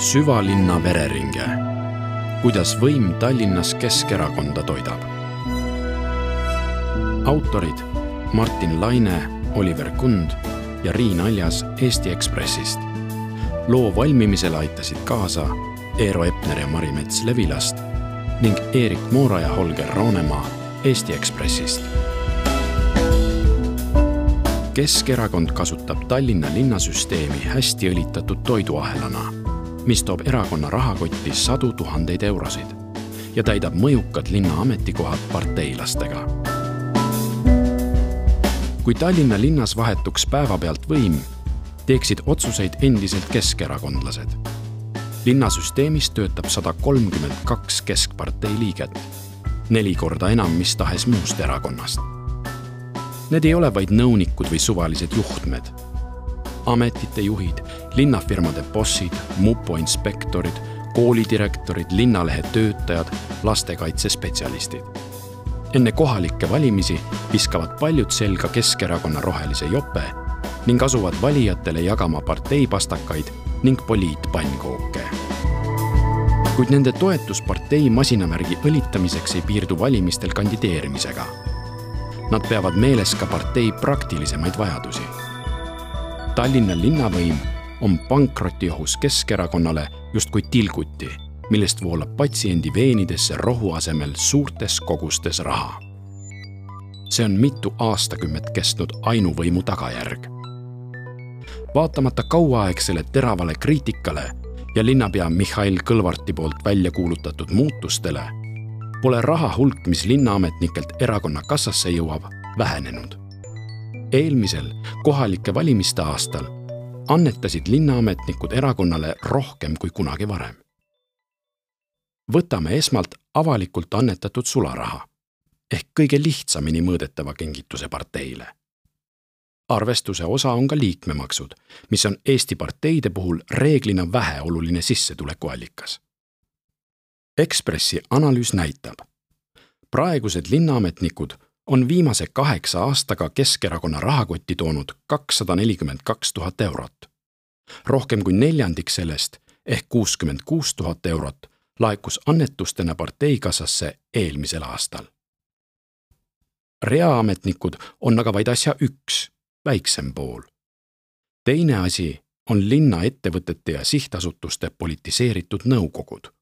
süvalinna vereringe. kuidas võim Tallinnas Keskerakonda toidab. autorid Martin Laine, Oliver Kund ja Riin Aljas Eesti Ekspressist. loo valmimisele aitasid kaasa Eero Epner ja Mari Mets Levilast ning Eerik Moora ja Holger Roonemaa Eesti Ekspressist. Keskerakond kasutab Tallinna linnasüsteemi hästi õlitatud toiduahelana mis toob erakonna rahakotti sadu tuhandeid eurosid ja täidab mõjukad linna ametikohad parteilastega. kui Tallinna linnas vahetuks päevapealt võim, teeksid otsuseid endiselt keskerakondlased. linnasüsteemis töötab sada kolmkümmend kaks keskpartei liiget, neli korda enam mis tahes muust erakonnast. Need ei ole vaid nõunikud või suvalised juhtmed ametite juhid, linnafirmade bossid, mupo inspektorid, koolidirektorid, linnalehe töötajad, lastekaitsespetsialistid. enne kohalikke valimisi viskavad paljud selga Keskerakonna rohelise jope ning asuvad valijatele jagama parteipastakaid ning poliitpannkooke. kuid nende toetus partei masinavärgi õlitamiseks ei piirdu valimistel kandideerimisega. Nad peavad meeles ka partei praktilisemaid vajadusi Tallinna linnavõim on pankrotiohus Keskerakonnale justkui tilguti, millest voolab patsiendi veenidesse rohu asemel suurtes kogustes raha. see on mitu aastakümmet kestnud ainuvõimu tagajärg. vaatamata kauaaegsele teravale kriitikale ja linnapea Mihhail Kõlvarti poolt välja kuulutatud muutustele, pole raha hulk, mis linnaametnikelt erakonna kassasse jõuab, vähenenud eelmisel kohalike valimiste aastal annetasid linnaametnikud erakonnale rohkem kui kunagi varem. võtame esmalt avalikult annetatud sularaha ehk kõige lihtsamini mõõdetava kingituse parteile. arvestuse osa on ka liikmemaksud, mis on Eesti parteide puhul reeglina väheoluline sissetulekuallikas. Ekspressi analüüs näitab, praegused linnaametnikud on viimase kaheksa aastaga Keskerakonna rahakotti toonud kakssada nelikümmend kaks tuhat eurot. rohkem kui neljandik sellest ehk kuuskümmend kuus tuhat eurot laekus annetustena parteikassasse eelmisel aastal. reaametnikud on aga vaid asja üks, väiksem pool. teine asi on linna ettevõtete ja sihtasutuste politiseeritud nõukogud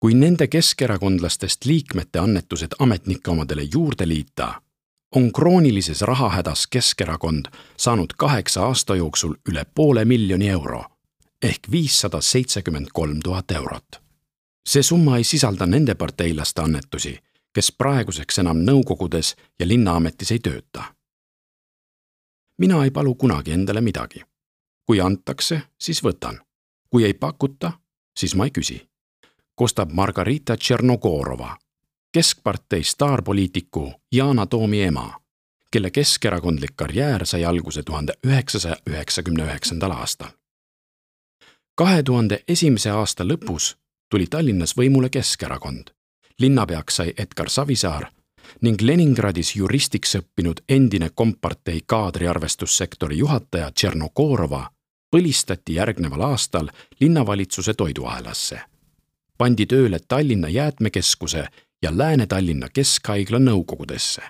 kui nende keskerakondlastest liikmete annetused ametnike omadele juurde liita, on kroonilises rahahädas Keskerakond saanud kaheksa aasta jooksul üle poole miljoni euro ehk viissada seitsekümmend kolm tuhat eurot. see summa ei sisalda nende parteilaste annetusi, kes praeguseks enam nõukogudes ja linnaametis ei tööta. mina ei palu kunagi endale midagi. kui antakse, siis võtan. kui ei pakuta, siis ma ei küsi kostab Margarita Tšernogorova, keskpartei staarpoliitiku Yana Toomi ema, kelle keskerakondlik karjäär sai alguse tuhande üheksasaja üheksakümne üheksandal aastal. kahe tuhande esimese aasta lõpus tuli Tallinnas võimule Keskerakond. linnapeaks sai Edgar Savisaar ning Leningradis juristiks õppinud endine kompartei kaadriarvestussektori juhataja Tšernogorova põlistati järgneval aastal linnavalitsuse toiduahelasse pandi tööle Tallinna Jäätmekeskuse ja Lääne-Tallinna Keskhaigla nõukogudesse.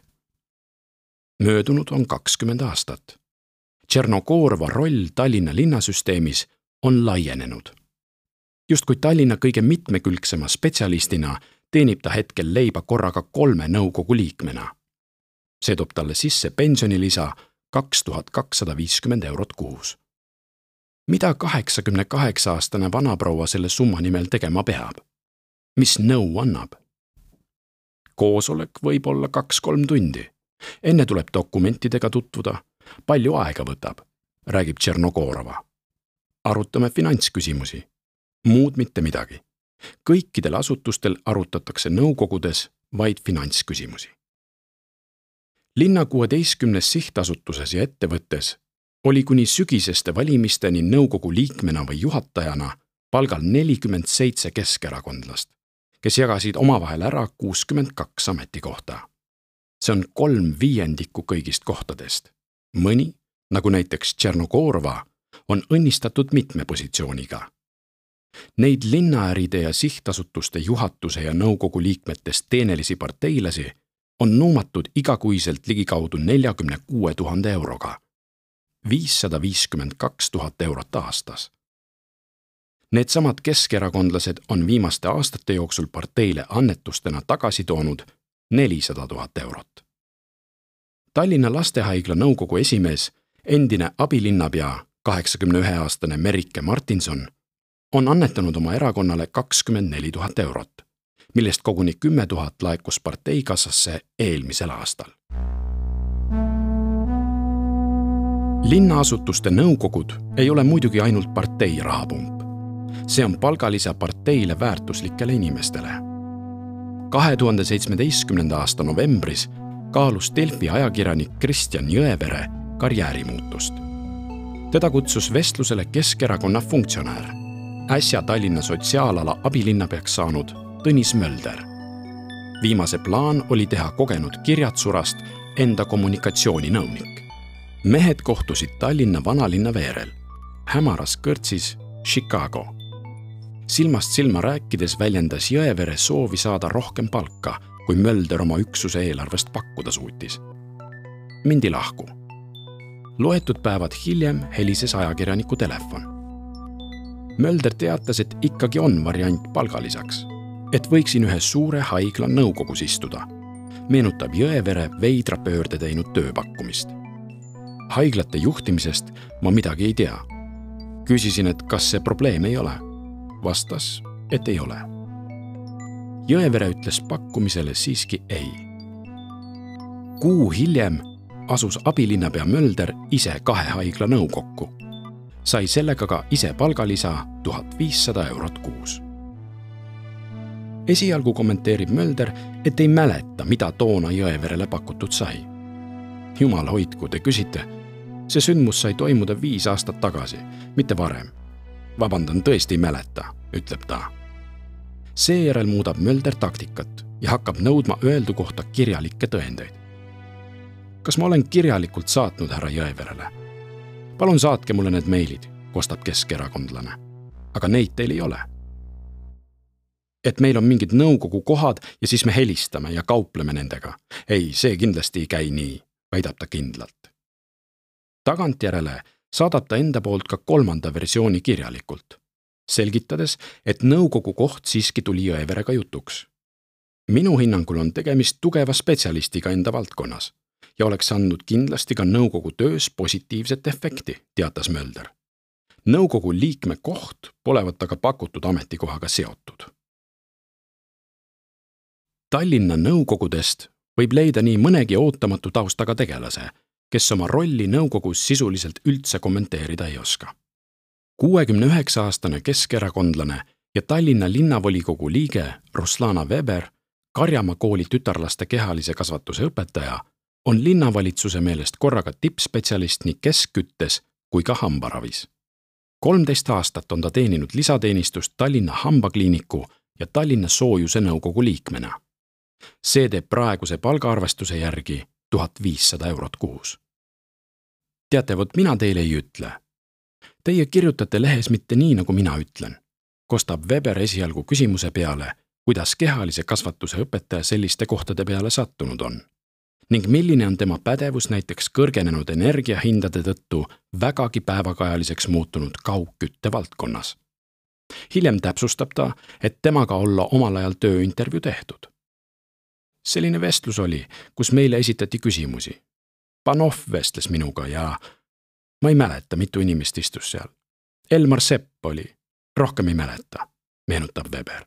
möödunud on kakskümmend aastat. Tšernogorova roll Tallinna linnasüsteemis on laienenud. justkui Tallinna kõige mitmekülgsema spetsialistina teenib ta hetkel leiba korraga kolme nõukogu liikmena. see toob talle sisse pensionilisa kaks tuhat kakssada viiskümmend eurot kuus mida kaheksakümne kaheksa aastane vanaproua selle summa nimel tegema peab? mis nõu annab? koosolek võib olla kaks-kolm tundi. enne tuleb dokumentidega tutvuda, palju aega võtab, räägib Tšernogorova. arutame finantsküsimusi, muud mitte midagi. kõikidel asutustel arutatakse nõukogudes vaid finantsküsimusi. linna kuueteistkümnes sihtasutuses ja ettevõttes oli kuni sügiseste valimisteni nõukogu liikmena või juhatajana palgal nelikümmend seitse keskerakondlast, kes jagasid omavahel ära kuuskümmend kaks ametikohta. see on kolm viiendikku kõigist kohtadest. mõni, nagu näiteks Tšernogorova, on õnnistatud mitme positsiooniga, Neid linnaäride ja sihtasutuste juhatuse ja nõukogu liikmetest teenelisi parteilasi on nuumatud igakuiselt ligikaudu neljakümne kuue tuhande euroga, viissada viiskümmend kaks tuhat eurot aastas. Needsamad keskerakondlased on viimaste aastate jooksul parteile annetustena tagasi toonud nelisada tuhat eurot. Tallinna Lastehaigla nõukogu esimees, endine abilinnapea, kaheksakümne ühe aastane Merike Martinson on annetanud oma erakonnale kakskümmend neli tuhat eurot, millest koguni kümme tuhat laekus parteikassasse eelmisel aastal. Linnaasutuste nõukogud ei ole muidugi ainult partei rahapump. see on palgalisa parteile väärtuslikele inimestele. kahe tuhande seitsmeteistkümnenda aasta novembris kaalus Delfi ajakirjanik Kristjan Jõevere karjäärimuutust. teda kutsus vestlusele Keskerakonna funktsionäär äsja Tallinna sotsiaalala abilinnapeaks saanud Tõnis Mölder. viimase plaan oli teha kogenud kirjatsurast enda kommunikatsiooninõunik. Mehed kohtusid Tallinna vanalinna veerel, hämaras kõrtsis Chicago. silmast silma rääkides väljendas Jõevere soovi saada rohkem palka, kui Mölder oma üksuse eelarvest pakkuda suutis. mindi lahku. loetud päevad hiljem helises ajakirjaniku telefon Mölder teatas, et ikkagi on variant palgalisaks, et võiksin ühe suure haigla nõukogus istuda. meenutab Jõevere veidra pöörde teinud tööpakkumist. Haiglate juhtimisest ma midagi ei tea. küsisin, et kas see probleem ei ole. vastas, et ei ole. Jõevere ütles pakkumisele siiski ei. kuu hiljem asus abilinnapea Mölder ise kahe haigla nõukokku sai sellega ka ise palgalisa tuhat viissada eurot kuus. esialgu kommenteerib Mölder, et ei mäleta, mida toona Jõeverele pakutud sai. Jumal hoidku, te küsite, see sündmus sai toimuda viis aastat tagasi, mitte varem. vabandan, tõesti ei mäleta, ütleb ta. seejärel muudab Mölder taktikat ja hakkab nõudma öeldu kohta kirjalikke tõendeid. kas ma olen kirjalikult saatnud härra Jõeverele? palun saatke mulle need meilid, kostab keskerakondlane. aga neid teil ei ole. et meil on mingid nõukogu kohad ja siis me helistame ja kaupleme nendega. ei, see kindlasti ei käi nii, väidab ta kindlalt. tagantjärele saadab ta enda poolt ka kolmanda versiooni kirjalikult, selgitades, et nõukogu koht siiski tuli Jõeverega jutuks. minu hinnangul on tegemist tugeva spetsialistiga enda valdkonnas ja oleks andnud kindlasti ka nõukogu töös positiivset efekti, teatas Mölder. nõukogu liikme koht polevat aga pakutud ametikohaga seotud. Tallinna nõukogudest võib leida nii mõnegi ootamatu taustaga tegelase, kes oma rolli nõukogus sisuliselt üldse kommenteerida ei oska. kuuekümne üheksa aastane keskerakondlane ja Tallinna linnavolikogu liige Ruslana Weber, Karjamaa kooli tütarlaste kehalise kasvatuse õpetaja on linnavalitsuse meelest korraga tippspetsialist nii keskküttes kui ka hambaravis. kolmteist aastat on ta teeninud lisateenistust Tallinna Hambakliiniku ja Tallinna Soojuse nõukogu liikmena. See teeb praeguse palgaarvestuse järgi tuhat viissada eurot kuus. teate, vot mina teile ei ütle. Teie kirjutate lehes mitte nii, nagu mina ütlen, kostab Weber esialgu küsimuse peale, kuidas kehalise kasvatuse õpetaja selliste kohtade peale sattunud on ning milline on tema pädevus näiteks kõrgenenud energiahindade tõttu vägagi päevakajaliseks muutunud kaugkütte valdkonnas. hiljem täpsustab ta, et temaga olla omal ajal tööintervjuu tehtud. Selline vestlus oli, kus meile esitati küsimusi. Panov vestles minuga ja ma ei mäleta, mitu inimest istus seal. Elmar Sepp oli, rohkem ei mäleta, meenutab Weber.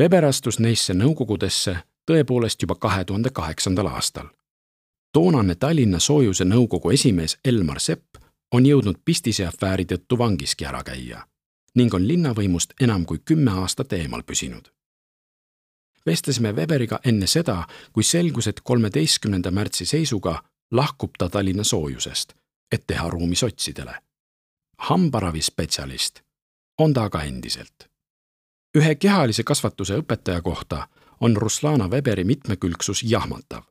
Weber astus neisse nõukogudesse tõepoolest juba kahe tuhande kaheksandal aastal. toonane Tallinna Soojuse nõukogu esimees Elmar Sepp on jõudnud Pistise afääri tõttu vangiski ära käia ning on linnavõimust enam kui kümme aastat eemal püsinud. Vestlesime Weberiga enne seda, kui selgus, et kolmeteistkümnenda märtsi seisuga lahkub ta Tallinna Soojusest, et teha ruumi sotsidele. hambaravispetsialist on ta aga endiselt. ühe kehalise kasvatuse õpetaja kohta on Ruslana Weberi mitmekülgsus jahmatav.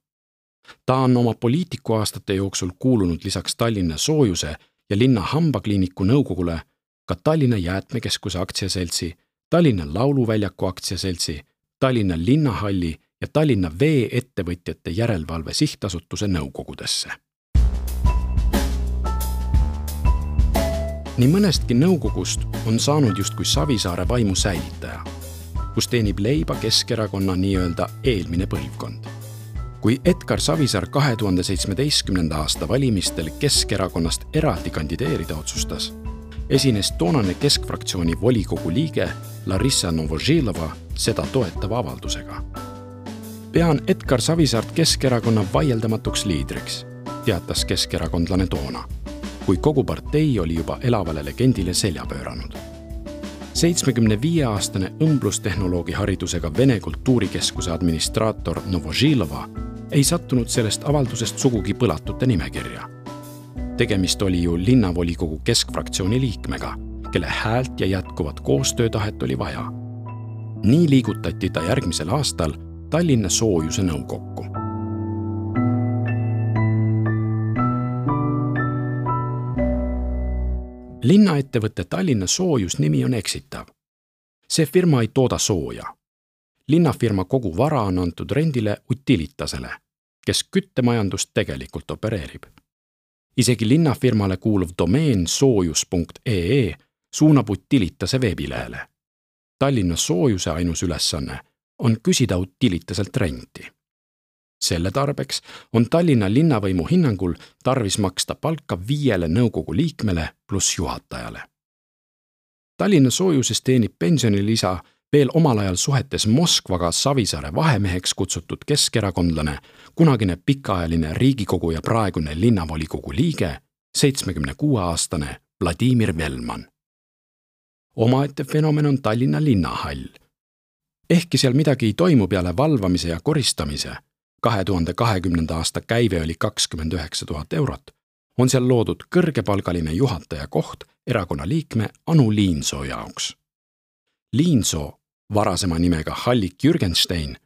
ta on oma poliitikuaastate jooksul kuulunud lisaks Tallinna Soojuse ja linna hambakliiniku nõukogule ka Tallinna Jäätmekeskuse aktsiaseltsi, Tallinna Lauluväljaku aktsiaseltsi, Tallinna Linnahalli ja Tallinna Vee-ettevõtjate Järelevalve Sihtasutuse nõukogudesse. nii mõnestki nõukogust on saanud justkui Savisaare vaimu säilitaja, kus teenib leiba Keskerakonna nii-öelda eelmine põlvkond. kui Edgar Savisaar kahe tuhande seitsmeteistkümnenda aasta valimistel Keskerakonnast eraldi kandideerida otsustas, esines toonane Keskfraktsiooni volikogu liige Larissa Novožilova seda toetava avaldusega. pean Edgar Savisaart Keskerakonna vaieldamatuks liidriks, teatas keskerakondlane toona, kui kogu partei oli juba elavale legendile selja pööranud. seitsmekümne viie aastane õmblustehnoloogi haridusega Vene Kultuurikeskuse administraator Novožilova ei sattunud sellest avaldusest sugugi põlatute nimekirja. Tegemist oli ju linnavolikogu keskfraktsiooni liikmega, kelle häält ja jätkuvat koostöötahet oli vaja nii liigutati ta järgmisel aastal Tallinna Soojuse Nõukokku. linnaettevõtte Tallinna Soojus nimi on eksitav. see firma ei tooda sooja. linnafirma kogu vara on antud rendile Utilitasele, kes küttemajandust tegelikult opereerib. Isegi linnafirmale kuuluv domeen soojus.ee suunab Utilitase veebilehele Tallinna soojuse ainus ülesanne on küsida Utilitaselt renti. selle tarbeks on Tallinna linnavõimu hinnangul tarvis maksta palka viiele nõukogu liikmele pluss juhatajale. Tallinna soojuses teenib pensionilisa veel omal ajal suhetes Moskvaga Savisaare vahemeheks kutsutud keskerakondlane, kunagine pikaajaline Riigikogu ja praegune linnavolikogu liige, seitsmekümne kuue aastane Vladimir Velman omaette fenomen on Tallinna linnahall. ehkki seal midagi ei toimu peale valvamise ja koristamise, kahe tuhande kahekümnenda aasta käive oli kakskümmend üheksa tuhat eurot, on seal loodud kõrgepalgaline juhataja koht erakonna liikme Anu Liinsoo jaoks. Liinsoo, varasema nimega Hallik Jürgenstein,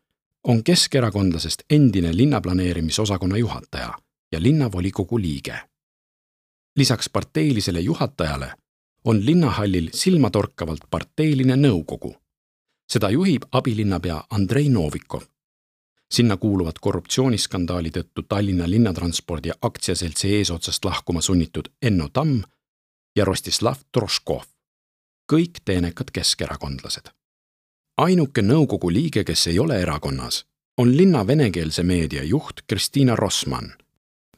on keskerakondlasest endine linnaplaneerimisosakonna juhataja ja linnavolikogu liige. lisaks parteilisele juhatajale on linnahallil silmatorkavalt parteiline nõukogu. seda juhib abilinnapea Andrei Novikov. sinna kuuluvad korruptsiooniskandaali tõttu Tallinna Linnatranspordi aktsiaseltsi eesotsast lahkuma sunnitud Enno Tamm ja Rostislav Troškov. kõik teenekad keskerakondlased. Ainuke nõukogu liige, kes ei ole erakonnas, on linna venekeelse meedia juht Kristiina Rossmann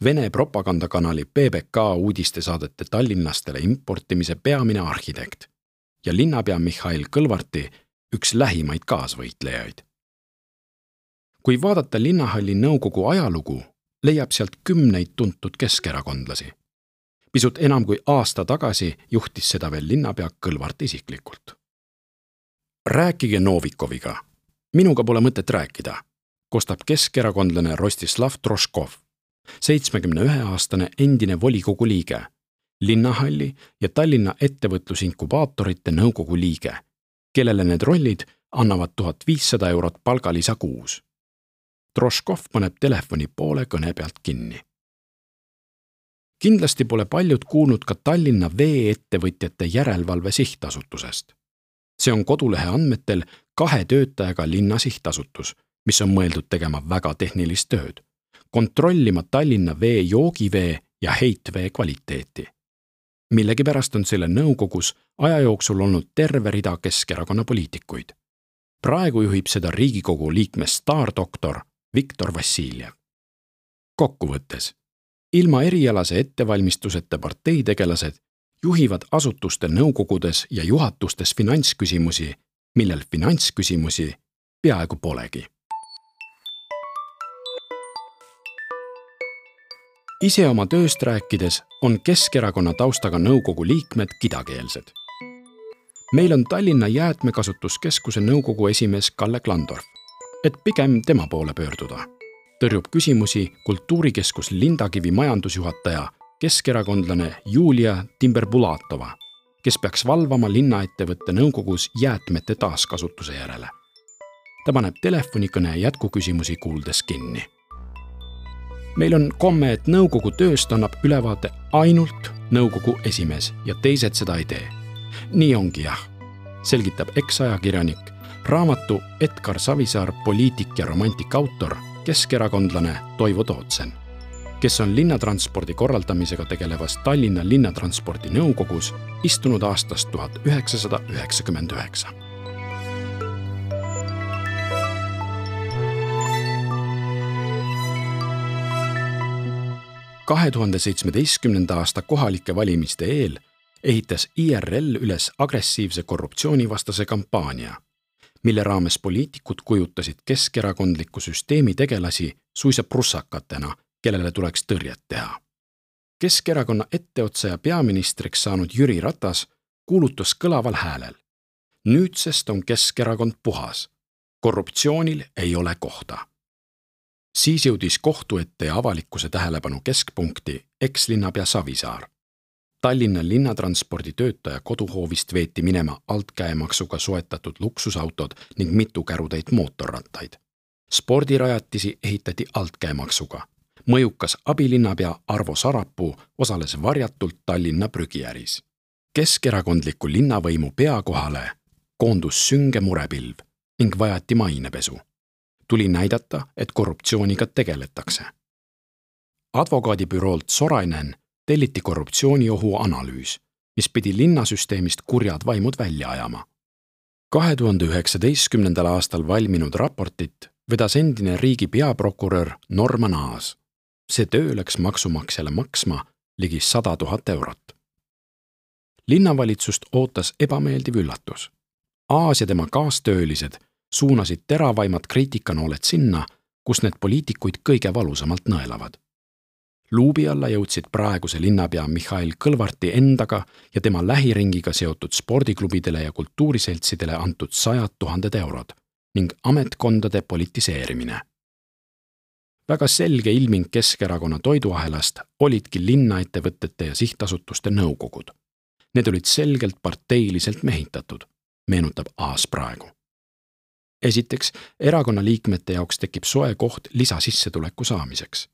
Vene propagandakanali PBK uudistesaadete tallinlastele importimise peamine arhitekt ja linnapea Mihhail Kõlvarti üks lähimaid kaasvõitlejaid. kui vaadata linnahalli nõukogu ajalugu, leiab sealt kümneid tuntud keskerakondlasi. pisut enam kui aasta tagasi juhtis seda veel linnapea Kõlvart isiklikult. Rääkige Novikoviga, minuga pole mõtet rääkida, kostab keskerakondlane Rostislav Troškov seitsmekümne ühe aastane endine volikogu liige, linnahalli ja Tallinna ettevõtlusinkubaatorite nõukogu liige, kellele need rollid annavad tuhat viissada eurot palgalisa kuus. Troškov paneb telefoni poole kõne pealt kinni. kindlasti pole paljud kuulnud ka Tallinna Vee-ettevõtjate Järelevalve Sihtasutusest. See on kodulehe andmetel kahe töötajaga linna sihtasutus, mis on mõeldud tegema väga tehnilist tööd kontrollima Tallinna vee joogivee ja heitvee kvaliteeti. millegipärast on selle nõukogus aja jooksul olnud terve rida Keskerakonna poliitikuid. praegu juhib seda Riigikogu liikme staardoktor Viktor Vassiljev. kokkuvõttes, ilma erialase ettevalmistuseta parteitegelased juhivad asutuste nõukogudes ja juhatustes finantsküsimusi, millel finantsküsimusi peaaegu polegi ise oma tööst rääkides on Keskerakonna taustaga nõukogu liikmed kidakeelsed. meil on Tallinna Jäätmekasutuskeskuse nõukogu esimees Kalle Klandorf, et pigem tema poole pöörduda. tõrjub küsimusi kultuurikeskus Lindakivi majandusjuhataja, keskerakondlane Julia Timberbulatova, kes peaks valvama linnaettevõtte nõukogus jäätmete taaskasutuse järele. ta paneb telefonikõne jätkuküsimusi kuuldes kinni meil on komme, et nõukogu tööst annab ülevaate ainult nõukogu esimees ja teised seda ei tee. nii ongi jah, selgitab eksajakirjanik, raamatu Edgar Savisaar poliitik ja romantik autor, keskerakondlane Toivo Tootsen, kes on linnatranspordi korraldamisega tegelevas Tallinna Linnatranspordi Nõukogus istunud aastast tuhat üheksasada üheksakümmend üheksa. kahe tuhande seitsmeteistkümnenda aasta kohalike valimiste eel ehitas IRL üles agressiivse korruptsioonivastase kampaania, mille raames poliitikud kujutasid keskerakondliku süsteemi tegelasi suisa prussakatena, kellele tuleks tõrjet teha. Keskerakonna etteotsa ja peaministriks saanud Jüri Ratas kuulutas kõlaval häälel. nüüdsest on Keskerakond puhas. korruptsioonil ei ole kohta siis jõudis kohtu ette ja avalikkuse tähelepanu keskpunkti ekslinnapea Savisaar. Tallinna linnatranspordi töötaja koduhoovist veeti minema altkäemaksuga soetatud luksusautod ning mitu kärutäit mootorrattaid. spordirajatisi ehitati altkäemaksuga. Mõjukas abilinnapea Arvo Sarapuu osales varjatult Tallinna prügiäris. keskerakondliku linnavõimu pea kohale koondus sünge murepilv ning vajati mainepesu tuli näidata, et korruptsiooniga tegeletakse. advokaadibüroolt Sorainen telliti korruptsiooniohu analüüs, mis pidi linnasüsteemist kurjad vaimud välja ajama. kahe tuhande üheksateistkümnendal aastal valminud raportit vedas endine riigi peaprokurör Norman Aas. See töö läks maksumaksjale maksma ligi sada tuhat eurot. linnavalitsust ootas ebameeldiv üllatus. Aas ja tema kaastöölised suunasid teravaimat kriitikanooled sinna, kus need poliitikuid kõige valusamalt nõelavad. luubi alla jõudsid praeguse linnapea Mihhail Kõlvarti endaga ja tema lähiringiga seotud spordiklubidele ja kultuuriseltsidele antud sajad tuhanded eurod ning ametkondade politiseerimine. Väga selge ilming Keskerakonna toiduahelast olidki linnaettevõtete ja sihtasutuste nõukogud. Need olid selgelt parteiliselt mehitatud, meenutab Aas praegu esiteks, erakonna liikmete jaoks tekib soe koht lisasissetuleku saamiseks.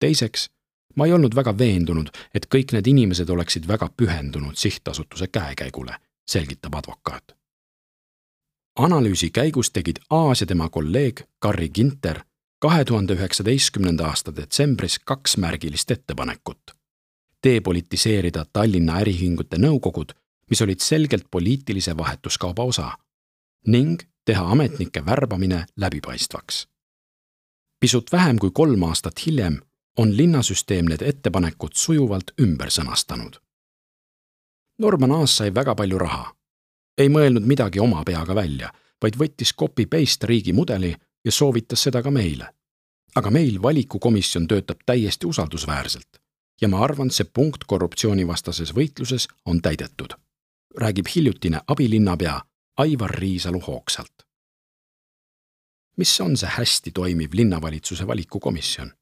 teiseks, ma ei olnud väga veendunud, et kõik need inimesed oleksid väga pühendunud sihtasutuse käekäigule, selgitab advokaat. analüüsi käigus tegid Aas ja tema kolleeg Carri Ginter kahe tuhande üheksateistkümnenda aasta detsembris kaks märgilist ettepanekut. depolitiseerida Tallinna äriühingute nõukogud, mis olid selgelt poliitilise vahetuskauba osa ning teha ametnike värbamine läbipaistvaks. pisut vähem kui kolm aastat hiljem on linnasüsteem need ettepanekud sujuvalt ümber sõnastanud. Norman Aas sai väga palju raha. ei mõelnud midagi oma peaga välja, vaid võttis copy-paste riigi mudeli ja soovitas seda ka meile. aga meil valikukomisjon töötab täiesti usaldusväärselt ja ma arvan, see punkt korruptsioonivastases võitluses on täidetud, räägib hiljutine abilinnapea Aivar Riisalu hoogsalt. mis on see hästi toimiv linnavalitsuse valikukomisjon?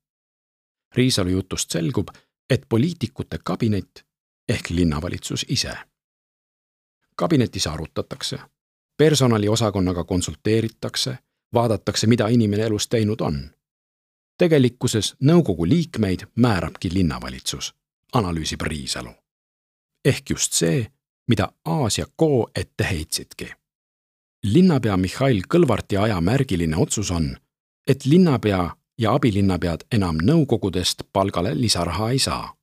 Riisalu jutust selgub, et poliitikute kabinet ehk linnavalitsus ise. kabinetis arutatakse, personaliosakonnaga konsulteeritakse, vaadatakse, mida inimene elus teinud on. tegelikkuses nõukogu liikmeid määrabki linnavalitsus, analüüsib Riisalu. ehk just see, mida Aasia Ko ette heitsidki linnapea Mihhail Kõlvarti aja märgiline otsus on, et linnapea ja abilinnapead enam nõukogudest palgale lisaraha ei saa.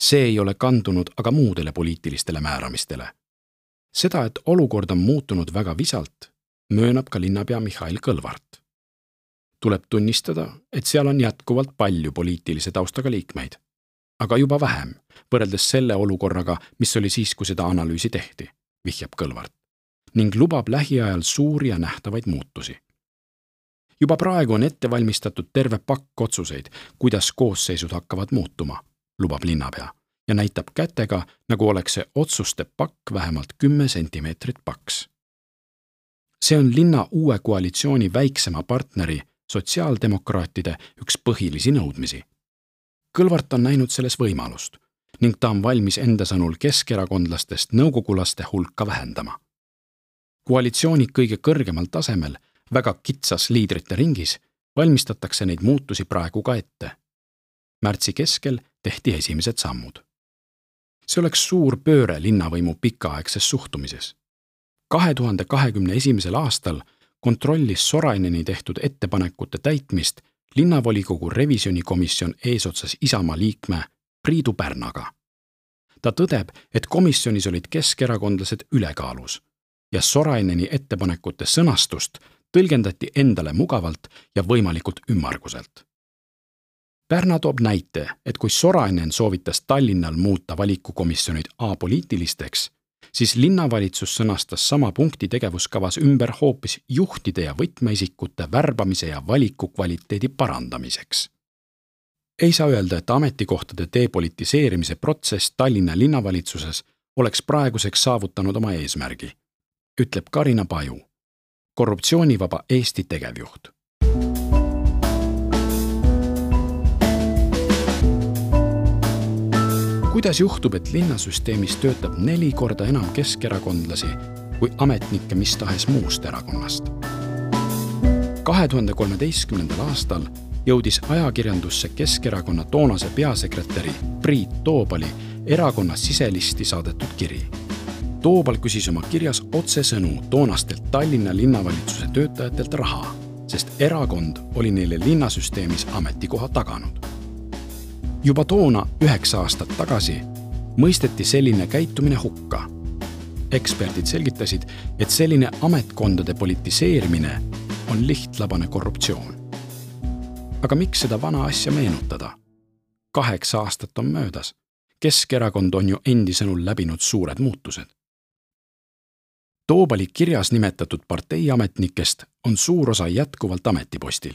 see ei ole kandunud aga muudele poliitilistele määramistele. seda, et olukord on muutunud väga visalt, möönab ka linnapea Mihhail Kõlvart. tuleb tunnistada, et seal on jätkuvalt palju poliitilise taustaga liikmeid, aga juba vähem võrreldes selle olukorraga, mis oli siis, kui seda analüüsi tehti, vihjab Kõlvart ning lubab lähiajal suuri ja nähtavaid muutusi. juba praegu on ette valmistatud terve pakk otsuseid, kuidas koosseisud hakkavad muutuma, lubab linnapea ja näitab kätega, nagu oleks see otsuste pakk vähemalt kümme sentimeetrit paks. See on linna uue koalitsiooni väiksema partneri, sotsiaaldemokraatide üks põhilisi nõudmisi. Kõlvart on näinud selles võimalust ning ta on valmis enda sõnul keskerakondlastest nõukogulaste hulka vähendama koalitsiooni kõige kõrgemal tasemel, väga kitsas liidrite ringis, valmistatakse neid muutusi praegu ka ette. märtsi keskel tehti esimesed sammud. see oleks suur pööre linnavõimu pikaaegses suhtumises. Kahe tuhande kahekümne esimesel aastal kontrollis Soraineni tehtud ettepanekute täitmist linnavolikogu revisjonikomisjon eesotsas Isamaa liikme Priidu Pärnaga. ta tõdeb, et komisjonis olid keskerakondlased ülekaalus ja Soraineni ettepanekute sõnastust tõlgendati endale mugavalt ja võimalikult ümmarguselt. Pärna toob näite, et kui Sorainen soovitas Tallinnal muuta valikukomisjonid apoliitilisteks, siis linnavalitsus sõnastas sama punkti tegevuskavas ümber hoopis juhtide ja võtmeisikute värbamise ja valiku kvaliteedi parandamiseks. ei saa öelda, et ametikohtade depolitiseerimise protsess Tallinna linnavalitsuses oleks praeguseks saavutanud oma eesmärgi, ütleb Karina Paju, korruptsioonivaba Eesti tegevjuht kuidas juhtub, et linnasüsteemis töötab neli korda enam keskerakondlasi kui ametnikke mis tahes muust erakonnast? kahe tuhande kolmeteistkümnendal aastal jõudis ajakirjandusse Keskerakonna toonase peasekretäri Priit Toobali erakonna siselisti saadetud kiri. Toobal küsis oma kirjas otsesõnu toonastelt Tallinna linnavalitsuse töötajatelt raha, sest erakond oli neile linnasüsteemis ametikoha taganud juba toona, üheksa aastat tagasi, mõisteti selline käitumine hukka. eksperdid selgitasid, et selline ametkondade politiseerimine on lihtlabane korruptsioon. aga miks seda vana asja meenutada? kaheksa aastat on möödas. Keskerakond on ju endi sõnul läbinud suured muutused. Toobali kirjas nimetatud parteiametnikest on suur osa jätkuvalt ametipostil.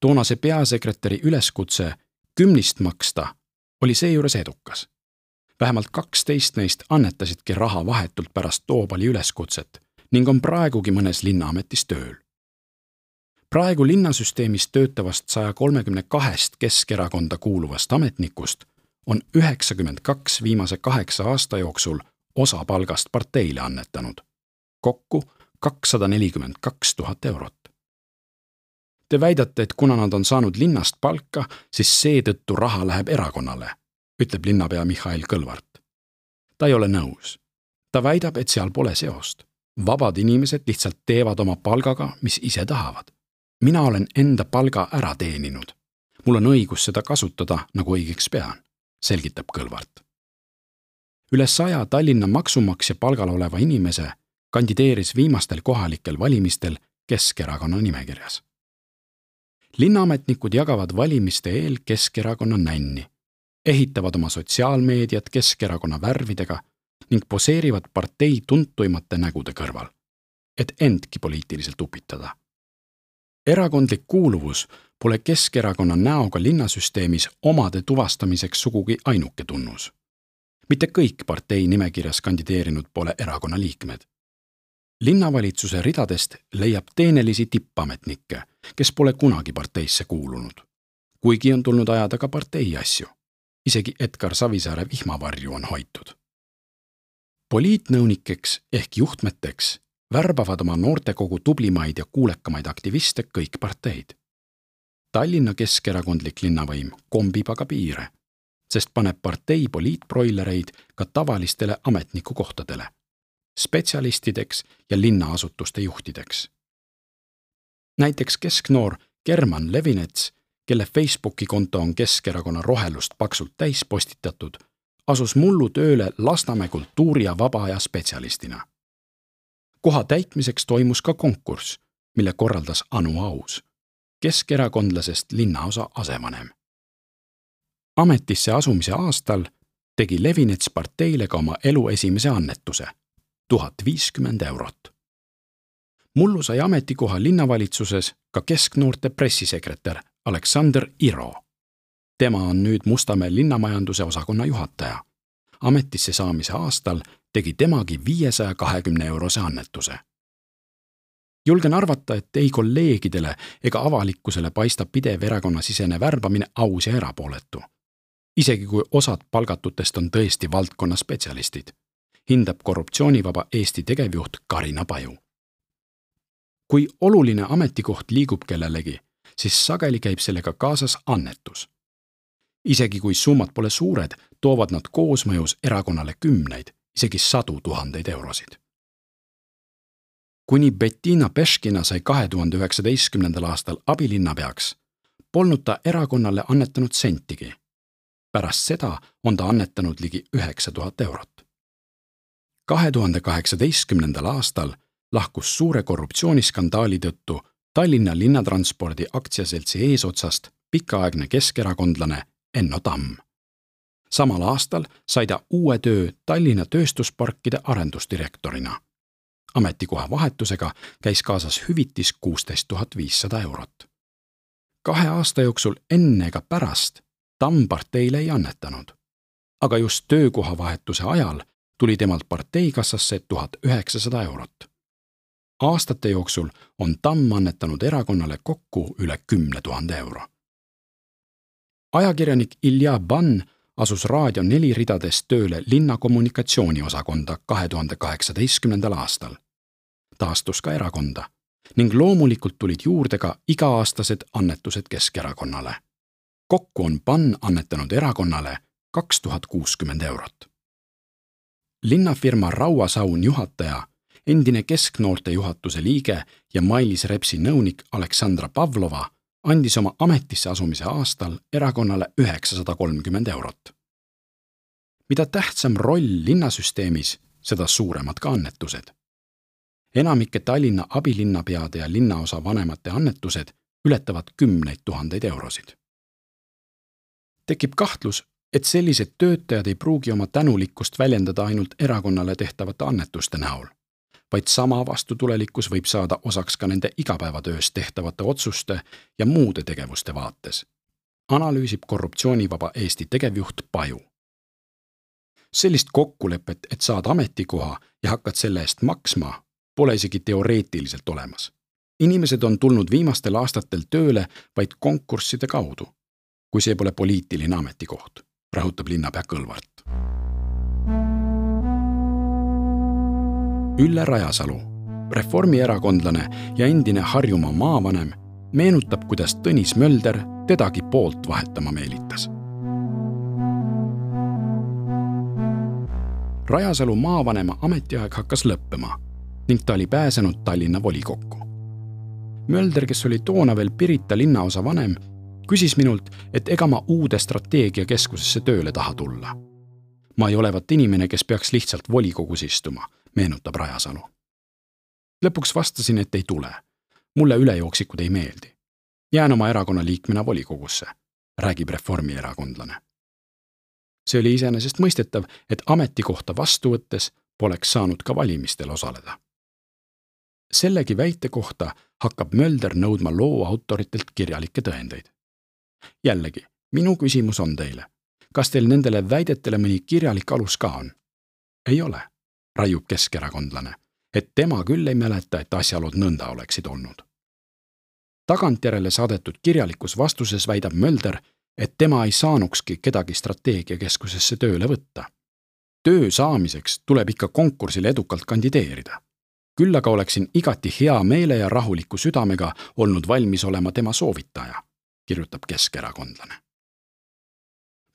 toonase peasekretäri üleskutse kümnist maksta, oli seejuures edukas. vähemalt kaksteist neist annetasidki raha vahetult pärast Toobali üleskutset ning on praegugi mõnes linnaametis tööl. praegu linnasüsteemis töötavast saja kolmekümne kahest Keskerakonda kuuluvast ametnikust on üheksakümmend kaks viimase kaheksa aasta jooksul osa palgast parteile annetanud. kokku kakssada nelikümmend kaks tuhat eurot. Te väidate, et kuna nad on saanud linnast palka, siis seetõttu raha läheb erakonnale, ütleb linnapea Mihhail Kõlvart. ta ei ole nõus. ta väidab, et seal pole seost. vabad inimesed lihtsalt teevad oma palgaga, mis ise tahavad. mina olen enda palga ära teeninud. mul on õigus seda kasutada, nagu õigeks pean, selgitab Kõlvart. üle saja Tallinna maksumaksja palgal oleva inimese kandideeris viimastel kohalikel valimistel Keskerakonna nimekirjas linnaametnikud jagavad valimiste eel Keskerakonna nänni, ehitavad oma sotsiaalmeediat Keskerakonna värvidega ning poseerivad partei tuntuimate nägude kõrval, et endki poliitiliselt upitada. erakondlik kuuluvus pole Keskerakonna näoga linnasüsteemis omade tuvastamiseks sugugi ainuke tunnus. mitte kõik partei nimekirjas kandideerinud pole erakonna liikmed linnavalitsuse ridadest leiab teenelisi tippametnikke, kes pole kunagi parteisse kuulunud. kuigi on tulnud ajada ka partei asju. isegi Edgar Savisaare vihmavarju on hoitud. poliitnõunikeks ehk juhtmeteks värbavad oma noortekogu tublimaid ja kuulekamaid aktiviste kõik parteid. Tallinna keskerakondlik linnavõim kombib aga piire, sest paneb partei poliitbroilereid ka tavalistele ametnikukohtadele spetsialistideks ja linnaasutuste juhtideks. näiteks kesknoor German Levinets, kelle Facebooki konto on Keskerakonna rohelust paksult täis postitatud, asus mullu tööle Lasnamäe kultuuri- ja vaba aja spetsialistina. koha täitmiseks toimus ka konkurss, mille korraldas Anu Aus, keskerakondlasest linnaosa asevanem. ametisse asumise aastal tegi Levinets parteile ka oma elu esimese annetuse tuhat viiskümmend eurot. mullu sai ametikoha linnavalitsuses ka kesknoorte pressisekretär Aleksander Iro. tema on nüüd Mustamäe linnamajanduse osakonna juhataja. ametisse saamise aastal tegi temagi viiesaja kahekümne eurose annetuse julgen arvata, et ei kolleegidele ega avalikkusele paistab pidev erakonnasisene värbamine aus ja erapooletu. isegi kui osad palgatutest on tõesti valdkonna spetsialistid hindab korruptsioonivaba Eesti tegevjuht Karina Paju. kui oluline ametikoht liigub kellelegi, siis sageli käib sellega kaasas annetus. isegi kui summad pole suured, toovad nad koosmõjus erakonnale kümneid, isegi sadu tuhandeid eurosid. kuni Bettina Peškina sai kahe tuhande üheksateistkümnendal aastal abilinnapeaks, polnud ta erakonnale annetanud sentigi. pärast seda on ta annetanud ligi üheksa tuhat eurot. Kahe tuhande kaheksateistkümnendal aastal lahkus suure korruptsiooniskandaali tõttu Tallinna Linnatranspordi aktsiaseltsi eesotsast pikaaegne keskerakondlane Enno Tamm. samal aastal sai ta uue töö Tallinna tööstusparkide arendusdirektorina. ametikoha vahetusega käis kaasas hüvitis kuusteist tuhat viissada eurot. kahe aasta jooksul enne ega pärast Tamm parteile ei annetanud. aga just töökoha vahetuse ajal tuli temalt parteikassasse tuhat üheksasada eurot aastate jooksul on Tamm annetanud erakonnale kokku üle kümne tuhande euro ajakirjanik Ilja Bann asus Raadio neli ridades tööle linna kommunikatsiooniosakonda kahe tuhande kaheksateistkümnendal aastal. ta astus ka erakonda ning loomulikult tulid juurde ka iga-aastased annetused Keskerakonnale. kokku on Bann annetanud erakonnale kaks tuhat kuuskümmend eurot. Linnafirma Rauasaun juhataja endine kesknoorte juhatuse liige ja Mailis Repsi nõunik Aleksandra Pavlova andis oma ametisse asumise aastal erakonnale üheksasada kolmkümmend eurot. mida tähtsam roll linnasüsteemis, seda suuremad ka annetused. enamike Tallinna abilinnapeade ja linnaosa vanemate annetused ületavad kümneid tuhandeid eurosid. tekib kahtlus, et sellised töötajad ei pruugi oma tänulikkust väljendada ainult erakonnale tehtavate annetuste näol vaid sama vastutulelikkus võib saada osaks ka nende igapäevatöös tehtavate otsuste ja muude tegevuste vaates, analüüsib Korruptsioonivaba Eesti tegevjuht Paju. sellist kokkulepet, et saad ametikoha ja hakkad selle eest maksma, pole isegi teoreetiliselt olemas. inimesed on tulnud viimastel aastatel tööle vaid konkursside kaudu, kui see pole poliitiline ametikoht, rõhutab linnapea Kõlvart Ülle Rajasalu, reformierakondlane ja endine Harjumaa maavanem, meenutab, kuidas Tõnis Mölder tedagi poolt vahetama meelitas. Rajasalu maavanema ametiaeg hakkas lõppema ning ta oli pääsenud Tallinna volikokku. Mölder, kes oli toona veel Pirita linnaosa vanem, küsis minult, et ega ma uude strateegiakeskusesse tööle taha tulla. ma ei olevat inimene, kes peaks lihtsalt volikogus istuma meenutab Rajasalu. lõpuks vastasin, et ei tule. mulle ülejooksikud ei meeldi. jään oma erakonna liikmena volikogusse, räägib reformierakondlane. see oli iseenesestmõistetav, et ametikohta vastu võttes poleks saanud ka valimistel osaleda. sellegi väite kohta hakkab Mölder nõudma loo autoritelt kirjalikke tõendeid. Jällegi, minu küsimus on teile, kas teil nendele väidetele mõni kirjalik alus ka on? ei ole raiub keskerakondlane, et tema küll ei mäleta, et asjaolud nõnda oleksid olnud. tagantjärele saadetud kirjalikus vastuses väidab Mölder, et tema ei saanukski kedagi strateegiakeskusesse tööle võtta. töö saamiseks tuleb ikka konkursil edukalt kandideerida. küll aga oleksin igati hea meele ja rahuliku südamega olnud valmis olema tema soovitaja, kirjutab keskerakondlane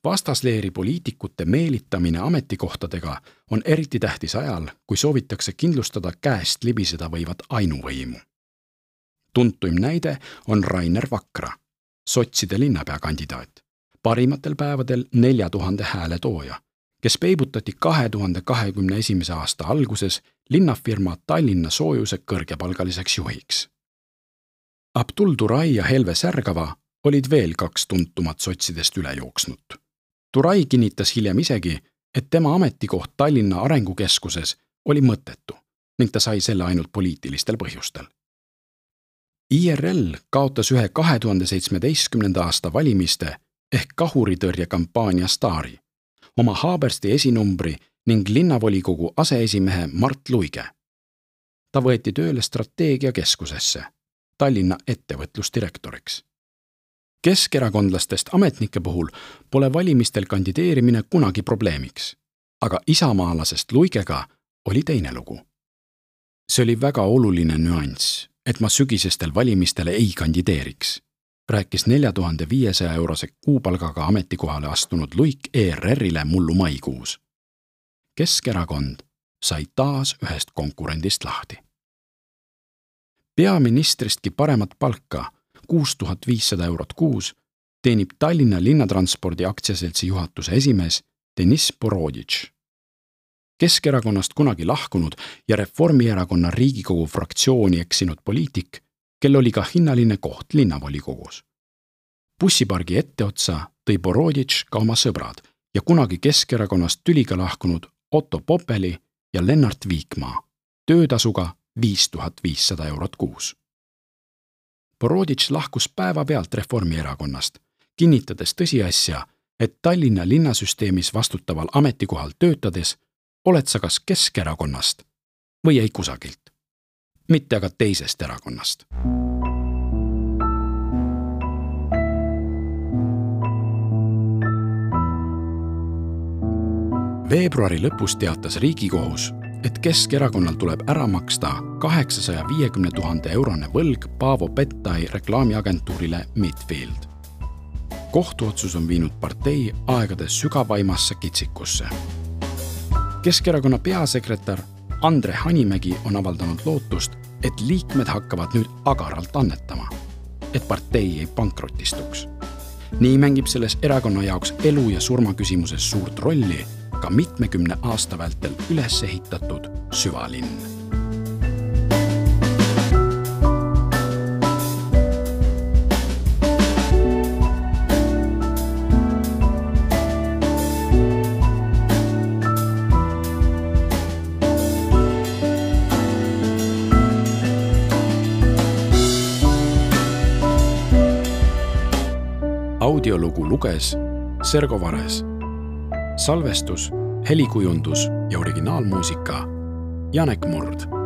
vastasleeri poliitikute meelitamine ametikohtadega on eriti tähtis ajal, kui soovitakse kindlustada käest libiseda võivat ainuvõimu. tuntuim näide on Rainer Vakra, sotside linnapeakandidaat, parimatel päevadel nelja tuhande hääle tooja, kes peibutati kahe tuhande kahekümne esimese aasta alguses linnafirma Tallinna Soojuse kõrgepalgaliseks juhiks. Abdul Turai ja Helve Särgava olid veel kaks tuntumat sotsidest üle jooksnut Turai kinnitas hiljem isegi, et tema ametikoht Tallinna Arengukeskuses oli mõttetu ning ta sai selle ainult poliitilistel põhjustel. IRL kaotas ühe kahe tuhande seitsmeteistkümnenda aasta valimiste ehk kahuritõrjekampaania staari, oma Haabersti esinumbri ning linnavolikogu aseesimehe Mart Luige. ta võeti tööle strateegiakeskusesse, Tallinna ettevõtlusdirektoriks keskerakondlastest ametnike puhul pole valimistel kandideerimine kunagi probleemiks. aga isamaalasest Luigega oli teine lugu. see oli väga oluline nüanss, et ma sügisestel valimistel ei kandideeriks. rääkis nelja tuhande viiesaja eurose kuupalgaga ametikohale astunud Luik ERR-ile mullu maikuus. Keskerakond sai taas ühest konkurendist lahti. peaministristki paremat palka, kuus tuhat viissada eurot kuus, teenib Tallinna Linnatranspordi aktsiaseltsi juhatuse esimees Deniss Boroditš. Keskerakonnast kunagi lahkunud ja Reformierakonna Riigikogu fraktsiooni eksinud poliitik kel oli ka hinnaline koht linnavolikogus. bussipargi etteotsa tõi Boroditš ka oma sõbrad ja kunagi Keskerakonnast tüliga lahkunud Otto Popeli ja Lennart Viikmaa töötasuga viis tuhat viissada eurot kuus. Boroditš lahkus päevapealt Reformierakonnast, kinnitades tõsiasja, et Tallinna linnasüsteemis vastutaval ametikohal töötades oled sa kas Keskerakonnast või ei kusagilt mitte aga teisest erakonnast. veebruari lõpus teatas Riigikohus, et Keskerakonnal tuleb ära maksta kaheksasaja viiekümne tuhande eurone võlg Paavo Pettai reklaamiagentuurile Midfield. kohtuotsus on viinud partei aegade sügavaimasse kitsikusse. Keskerakonna peasekretär Andre Hanimägi on avaldanud lootust, et liikmed hakkavad nüüd agaralt annetama, et partei ei pankrotistuks. nii mängib selles erakonna jaoks elu ja surma küsimuses suurt rolli ka mitmekümne aasta vältel üles ehitatud süvalinn audiolugu luges Sergo Vares. Salvestus, helikujundus ja originaalmuusika Janek Murd